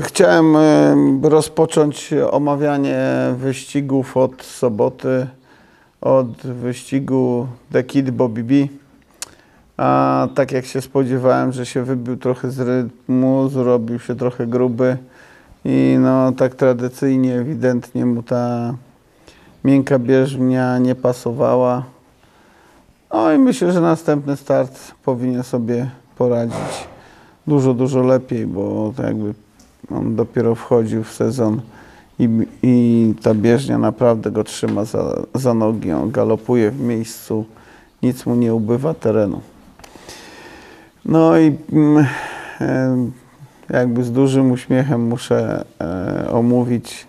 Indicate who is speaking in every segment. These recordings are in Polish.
Speaker 1: Chciałem e, rozpocząć omawianie wyścigów od soboty, od wyścigu The Kid Bobby B. A tak jak się spodziewałem, że się wybił trochę z rytmu, zrobił się trochę gruby i no tak tradycyjnie, ewidentnie mu ta miękka bieżnia nie pasowała. No i myślę, że następny start powinien sobie poradzić dużo, dużo lepiej, bo to jakby on dopiero wchodził w sezon i, i ta bieżnia naprawdę go trzyma za, za nogi. On galopuje w miejscu, nic mu nie ubywa terenu. No i mm, e, jakby z dużym uśmiechem muszę e, omówić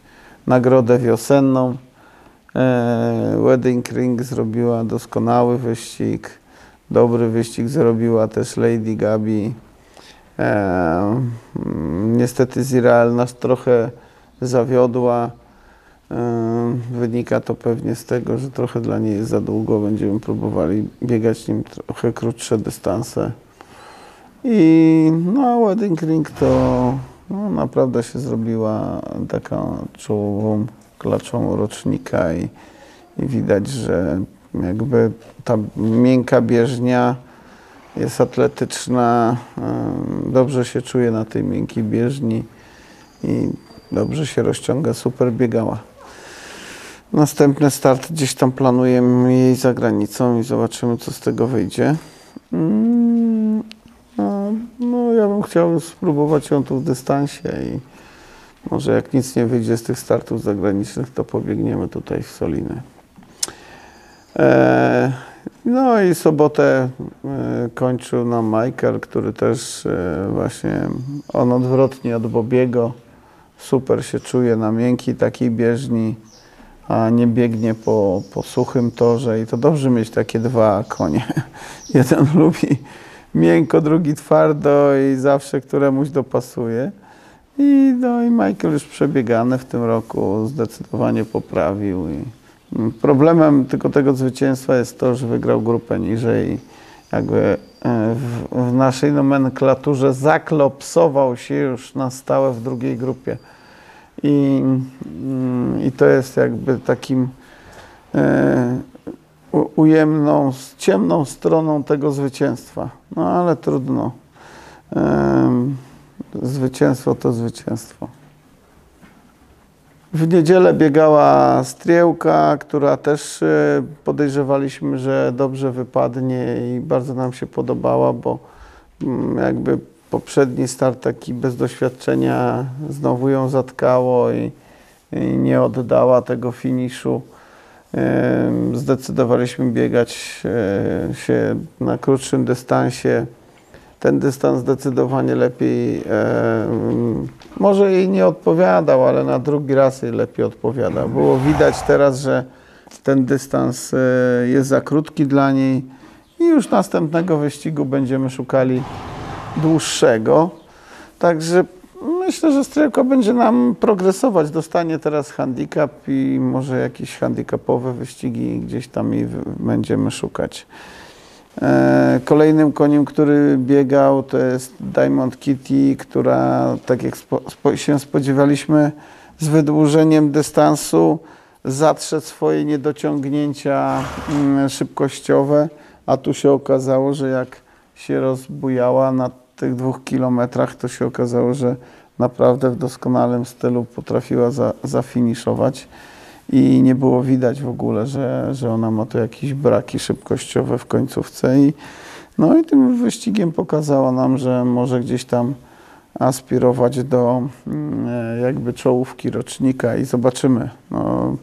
Speaker 1: nagrodę wiosenną. E, Wedding Ring zrobiła doskonały wyścig. Dobry wyścig zrobiła też Lady Gabi. Niestety Zirael nas trochę zawiodła. Wynika to pewnie z tego, że trochę dla niej jest za długo. Będziemy próbowali biegać nim trochę krótsze dystanse. I no, Wedding Ring to no, naprawdę się zrobiła taką czołową klaczą rocznika i, i widać, że jakby ta miękka bieżnia jest atletyczna, dobrze się czuje na tej miękkiej bieżni i dobrze się rozciąga, super biegała. Następny start gdzieś tam planujemy jej za granicą i zobaczymy, co z tego wyjdzie. Mm, No, no ja bym chciał spróbować ją tu w dystansie i może jak nic nie wyjdzie z tych startów zagranicznych, to pobiegniemy tutaj w Soliny. E, no i sobotę e, kończył nam Michael, który też e, właśnie on odwrotnie od Bobiego super się czuje na miękkiej takiej bieżni, a nie biegnie po, po suchym torze i to dobrze mieć takie dwa konie. Jeden lubi miękko, drugi twardo i zawsze któremuś dopasuje. I, no, i Michael już przebiegany w tym roku zdecydowanie poprawił. I problemem tylko tego zwycięstwa jest to, że wygrał grupę niżej. Jakby e, w, w naszej nomenklaturze zaklopsował się już na stałe w drugiej grupie. I, mm, i to jest jakby takim e, ujemną, ciemną stroną tego zwycięstwa. No ale trudno. Em, Zwycięstwo to zwycięstwo. W niedzielę biegała Striełka, która też e, podejrzewaliśmy, że dobrze wypadnie i bardzo nam się podobała, bo mm, jakby poprzedni start taki bez doświadczenia znowu ją zatkało i, i nie oddała tego finiszu. Zdecydowaliśmy biegać e, się na krótszym dystansie. Ten dystans zdecydowanie lepiej, e, mm, może jej nie odpowiadał, ale na drugi raz jej lepiej odpowiada. Było widać teraz, że ten dystans e, jest za krótki dla niej i już następnego wyścigu będziemy szukali dłuższego. Także myślę, że Strelko będzie nam progresować. Dostanie teraz handicap i może jakieś handicapowe wyścigi gdzieś tam i będziemy szukać. E, Kolejnym koniem, który biegał, to jest Diamond Kitty, która, tak jak spo, spo, się spodziewaliśmy, z wydłużeniem dystansu zatrze swoje niedociągnięcia mm, szybkościowe, a tu się okazało, że jak się rozbujała na tych dwóch kilometrach, to się okazało, że naprawdę w doskonałym stylu potrafiła za, zafiniszować i nie było widać w ogóle, że, że ona ma tu jakieś braki szybkościowe w końcówce i no i tym wyścigiem pokazała nam, że może gdzieś tam aspirować do mm, e, jakby czołówki rocznika i zobaczymy. No,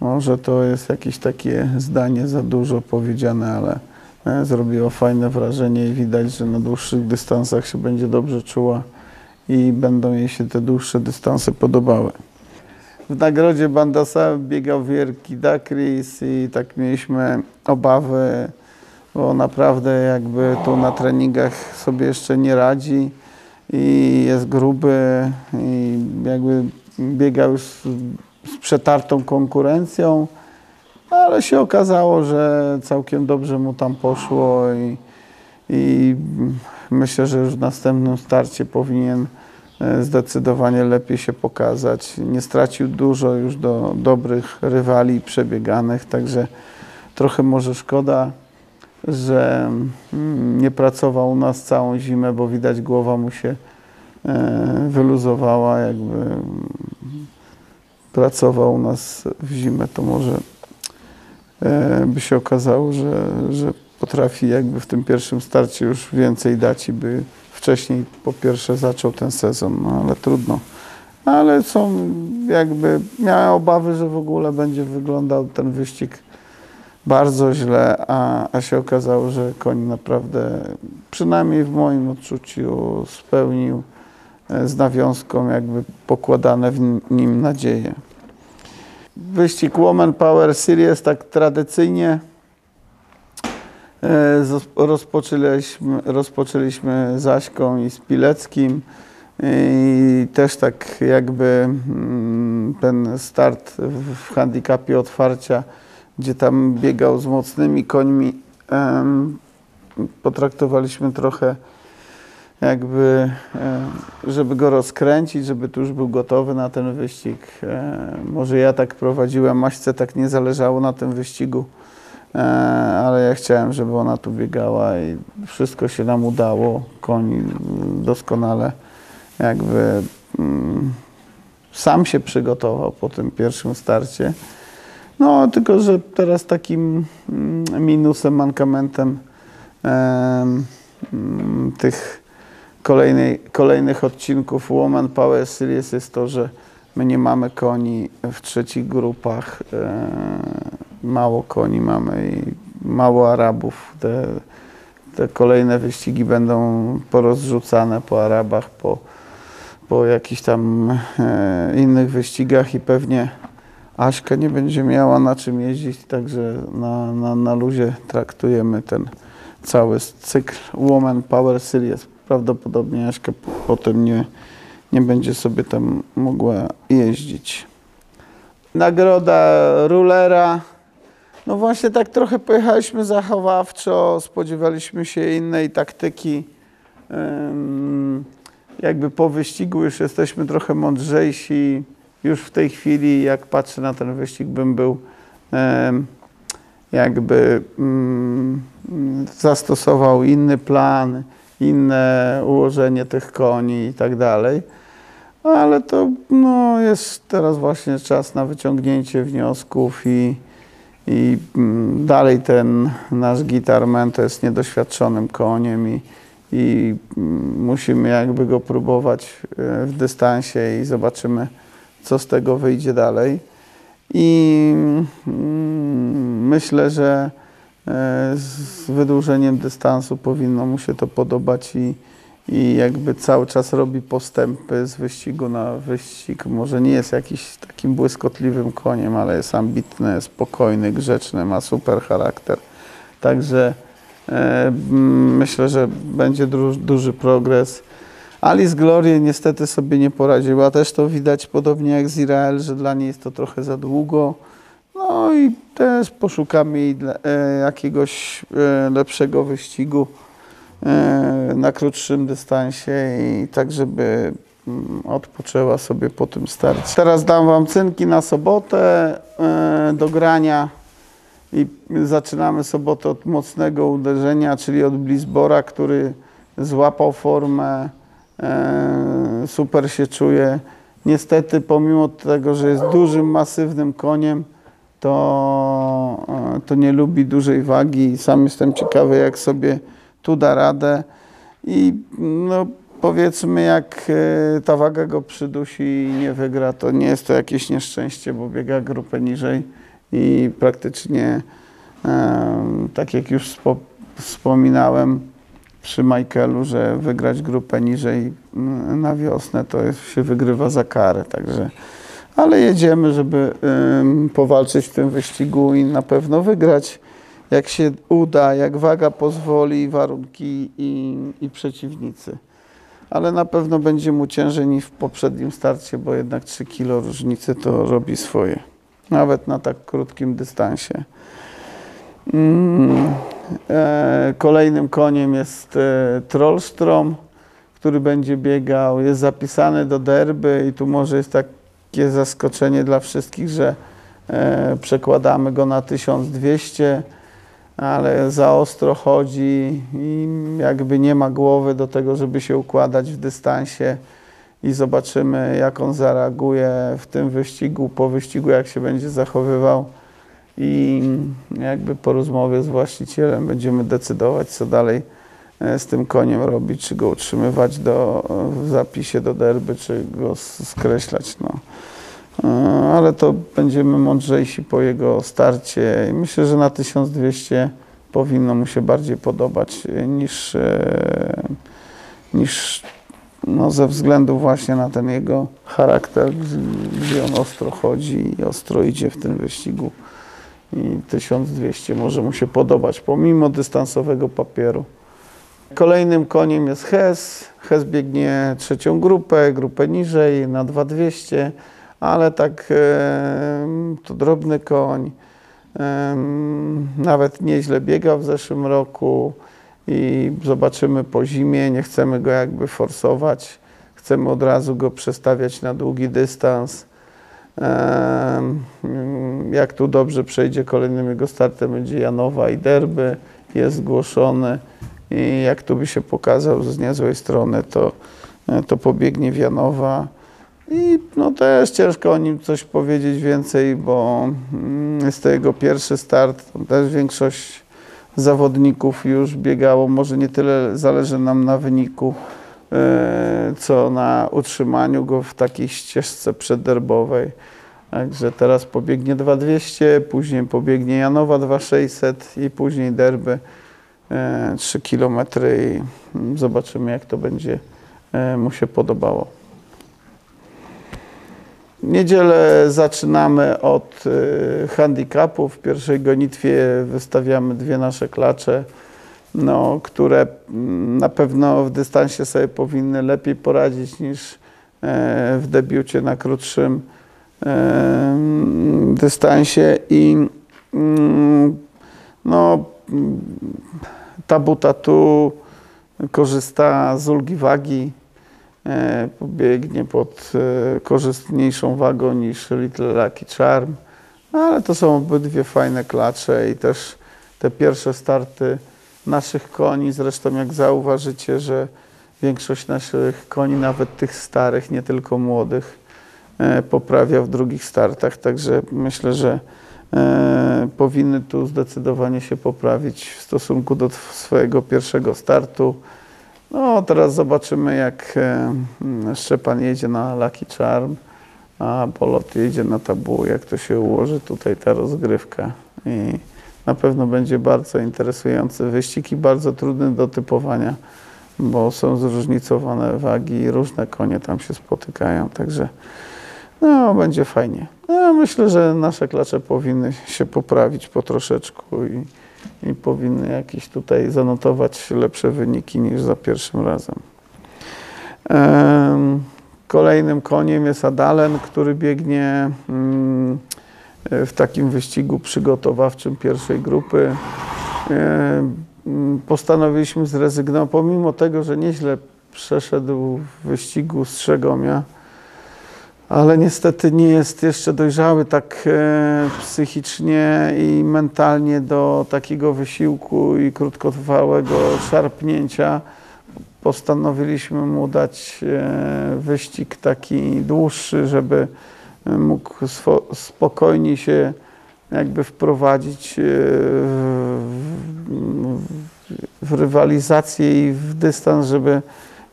Speaker 1: może to jest jakieś takie zdanie za dużo powiedziane, ale e, zrobiło fajne wrażenie i widać, że na dłuższych dystansach się będzie dobrze czuła i będą jej się te dłuższe dystanse podobały. W nagrodzie Bandasa biegał wielki Dakris i tak mieliśmy obawy, bo naprawdę jakby tu na treningach sobie jeszcze nie radzi i jest gruby i jakby biegał już z, przetartą konkurencją, ale się okazało, że całkiem dobrze mu tam poszło i, i myślę, że już w następnym starcie powinien zdecydowanie lepiej się pokazać. Nie stracił dużo już do dobrych rywali przebieganych, także trochę może szkoda, że mm, nie pracował u nas całą zimę, bo widać głowa mu się e, wyluzowała, jakby mm, pracował u nas w zimę, to może e, by się okazało, że, że potrafi jakby w tym pierwszym starcie już więcej dać i by wcześniej po pierwsze zaczął ten sezon, no ale trudno. Ale są jakby, miałem obawy, że w ogóle będzie wyglądał ten wyścig bardzo źle, a, a się okazało, że koń naprawdę, przynajmniej w moim odczuciu, spełnił e, z nawiązką jakby pokładane w nim nadzieje. Wyścig Woman Power Series tak tradycyjnie rozpoczęliśmy, rozpoczęliśmy z Aśką i z Pileckim i też tak jakby mm, ten start w handicapie otwarcia gdzie tam biegał z mocnymi końmi, potraktowaliśmy trochę jakby, żeby go rozkręcić, żeby tu już był gotowy na ten wyścig. Może ja tak prowadziłem, Maśce tak nie zależało na tym wyścigu, ale ja chciałem, żeby ona tu biegała i wszystko się nam udało. Koń doskonale jakby mm, sam się przygotował po tym pierwszym starcie. No, tylko że teraz takim mm, minusem, mankamentem tych kolejnej, kolejnych odcinków Woman Power Series jest to, że my nie mamy koni w trzecich grupach. Mało koni mamy i mało Arabów. Te, te kolejne wyścigi będą porozrzucane po Arabach, po, po jakichś tam e, innych wyścigach i pewnie Aśka nie będzie miała na czym jeździć, także na, na, na luzie traktujemy ten cały cykl Woman Power Series. Prawdopodobnie Aśka potem nie, nie będzie sobie tam mogła jeździć. Nagroda rulera. No właśnie tak trochę pojechaliśmy zachowawczo, spodziewaliśmy się innej taktyki. Jakby po wyścigu już jesteśmy trochę mądrzejsi już w tej chwili, jak patrzę na ten wyścig, bym był jakby mm, zastosował inny plan, inne ułożenie tych koni i tak dalej. Ale to no, jest teraz właśnie czas na wyciągnięcie wniosków i, i mm, dalej ten nasz gitarman to jest niedoświadczonym koniem i, i mm, musimy jakby go próbować e, w dystansie i zobaczymy, co z tego wyjdzie dalej. I mm, myślę, że e, z wydłużeniem dystansu powinno mu się to podobać i, i jakby cały czas robi postępy z wyścigu na wyścig. Może nie jest jakiś takim błyskotliwym koniem, ale jest ambitny, spokojny, grzeczny, ma super charakter. Także e, myślę, że będzie duży progres. Alice Glory niestety sobie nie poradziła. Też to widać podobnie jak z Izrael, że dla niej jest to trochę za długo. No i też poszukamy jej dla, e, jakiegoś e, lepszego wyścigu na krótszym dystansie i tak, żeby mm, odpoczęła sobie po tym starcie. Teraz dam Wam cynki na sobotę e, do grania i zaczynamy sobotę od mocnego uderzenia, czyli od Blisbora, który złapał formę E, super się czuje. Niestety, pomimo tego, że jest dużym, masywnym koniem, to, e, to nie lubi dużej wagi. Sam jestem ciekawy, jak sobie tu da radę. I no, powiedzmy, jak e, ta waga go przydusi i nie wygra, to nie jest to jakieś nieszczęście, bo biega grupę niżej i praktycznie, tak jak już wspominałem, przy Michaelu, że wygrać grupę niżej mm, na wiosnę to się wygrywa za karę, także ale jedziemy, żeby powalczyć w tym wyścigu i na pewno wygrać, jak się uda, jak waga pozwoli, warunki i, i przeciwnicy. Ale na pewno będzie mu ciężej niż w poprzednim starcie, bo jednak 3 kilo różnicy to robi swoje. Nawet na tak krótkim dystansie. Mm. E, kolejnym koniem jest e, Trollstrom, który będzie biegał, jest zapisany do derby i tu może jest takie zaskoczenie dla wszystkich, że e, przekładamy go na 1200, ale za ostro chodzi i jakby nie ma głowy do tego, żeby się układać w dystansie i zobaczymy, jak on zareaguje w tym wyścigu, po wyścigu, jak się będzie zachowywał i jakby po rozmowie z właścicielem będziemy decydować, co dalej e, z tym koniem robić, czy go utrzymywać do, w zapisie do derby, czy go skreślać. No. E, Ale to będziemy mądrzejsi po jego starcie myślę, że na 1200 powinno mu się bardziej podobać niż, e, niż no, ze względu właśnie na ten jego charakter, gdzie on ostro chodzi i ostro idzie w tym wyścigu. I 1200 może mu się podobać, pomimo dystansowego papieru. Kolejnym koniem jest Hes. Hes biegnie trzecią grupę, grupę niżej na 2200, ale tak e, to drobny koń. E, nawet nieźle biegał w zeszłym roku i zobaczymy po zimie. Nie chcemy go jakby forsować. Chcemy od razu go przestawiać na długi dystans. Jak tu dobrze przejdzie kolejnym jego startem będzie Janowa i Derby, jest zgłoszony i jak tu by się pokazał z niezłej strony, to, to pobiegnie w Janowa. I no też ciężko o nim coś powiedzieć więcej, bo mm, jest to jego pierwszy start. Też większość zawodników już biegało. Może nie tyle zależy nam na wyniku, e, co na utrzymaniu go w takiej ścieżce przedderbowej. Także teraz pobiegnie 2200, później pobiegnie Janowa 2600 i później derby e, 3 km i mm, zobaczymy jak to będzie e, mu się podobało. Niedzielę zaczynamy od y, handicapu. W pierwszej gonitwie wystawiamy dwie nasze klacze, no, które mm, na pewno w dystansie sobie powinny lepiej poradzić niż e, w debiucie na krótszym e, dystansie i mm, no, mm, ta buta tu korzysta z ulgi wagi, pobiegnie pod e, korzystniejszą wagą niż Little Lucky Charm, No, ale to są obydwie fajne klacze i też te pierwsze starty naszych koni, zresztą jak zauważycie, że większość naszych koni, nawet tych starych, nie tylko młodych, e, poprawia w drugich startach, także myślę, że e, powinny tu zdecydowanie się poprawić w stosunku do swojego pierwszego startu. No, teraz zobaczymy, jak e, mm, Szczepan jedzie na Lucky Charm, a Polot jedzie na tabu, jak to się ułoży tutaj ta rozgrywka. I na pewno będzie bardzo interesujący wyścig i bardzo trudny do typowania, bo są zróżnicowane wagi i różne konie tam się spotykają, także no, będzie fajnie. No, myślę, że nasze klacze powinny się poprawić po troszeczku i, i powinny jakieś tutaj zanotować lepsze wyniki niż za pierwszym razem. Em, Kolejnym koniem jest Adalen, który biegnie mm, w takim wyścigu przygotowawczym pierwszej grupy. Postanowiliśmy zrezygnować, pomimo tego, że nieźle przeszedł w wyścigu Strzegomia, ale niestety nie jest jeszcze dojrzały tak e, psychicznie i mentalnie do takiego wysiłku i krótkotrwałego szarpnięcia. Postanowiliśmy mu dać e, wyścig taki dłuższy, żeby mógł spokojniej się jakby wprowadzić e, w, rywalizację i w dystans, żeby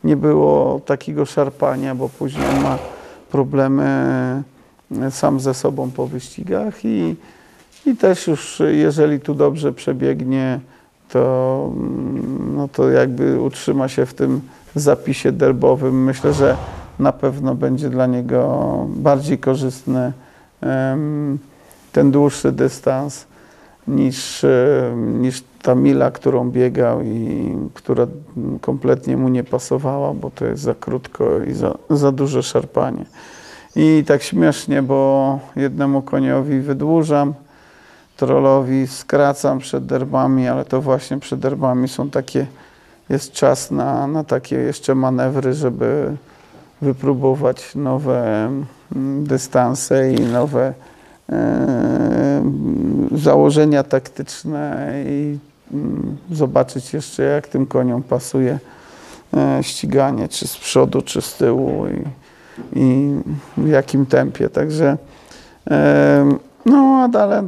Speaker 1: nie było takiego szarpania, bo później ma problemy sam ze sobą po wyścigach i, i też już jeżeli tu dobrze przebiegnie, to, mm, no to jakby utrzyma się w tym zapisie derbowym. Myślę, że na pewno będzie dla niego bardziej korzystny ten dłuższy dystans niż, em, niż ta mila, którą biegał i która kompletnie mu nie pasowała, bo to jest za krótko i za, za duże szarpanie. I tak śmiesznie, bo jednemu koniowi wydłużam, trollowi skracam przed derbami, ale to właśnie przed derbami są takie jest czas na, na takie jeszcze manewry, żeby wypróbować nowe mm, dystanse i nowe e, założenia taktyczne i mm, zobaczyć jeszcze jak tym koniom pasuje e, ściganie, czy z przodu, czy z tyłu i, i w jakim tempie. Także em, no, a dalej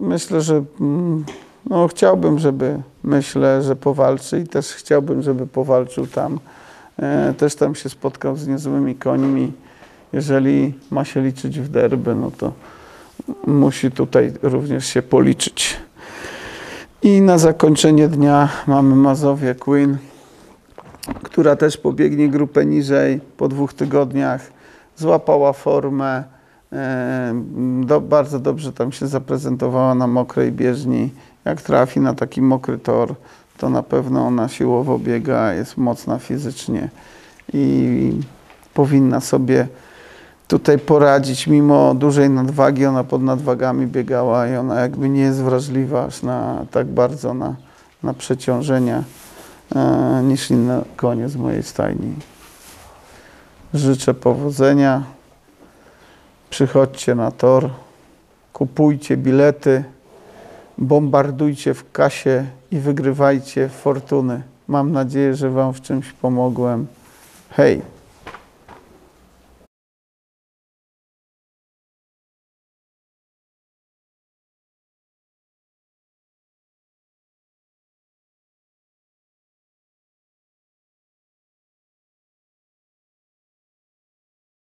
Speaker 1: myślę, że mm, no, chciałbym, żeby myślę, że powalczy i też chciałbym, żeby powalczył tam. E, też tam się spotkał z niezłymi końmi. Jeżeli ma się liczyć w derby, no to musi tutaj również się policzyć. I na zakończenie dnia mamy Mazowię Queen, która też pobiegnie grupę niżej po dwóch tygodniach. Złapała formę. e, Do, bardzo dobrze tam się zaprezentowała na mokrej bieżni. Jak trafi na taki mokry tor, to na pewno ona siłowo biega, jest mocna fizycznie i powinna sobie tutaj poradzić. Mimo dużej nadwagi, ona pod nadwagami biegała i ona jakby nie jest wrażliwa aż na tak bardzo na, na przeciążenia e, niż inne konie z mojej stajni. Życzę powodzenia. Przychodźcie na tor, kupujcie bilety, bombardujcie w kasie i wygrywajcie fortuny. Mam nadzieję, że Wam w czymś pomogłem. Hej!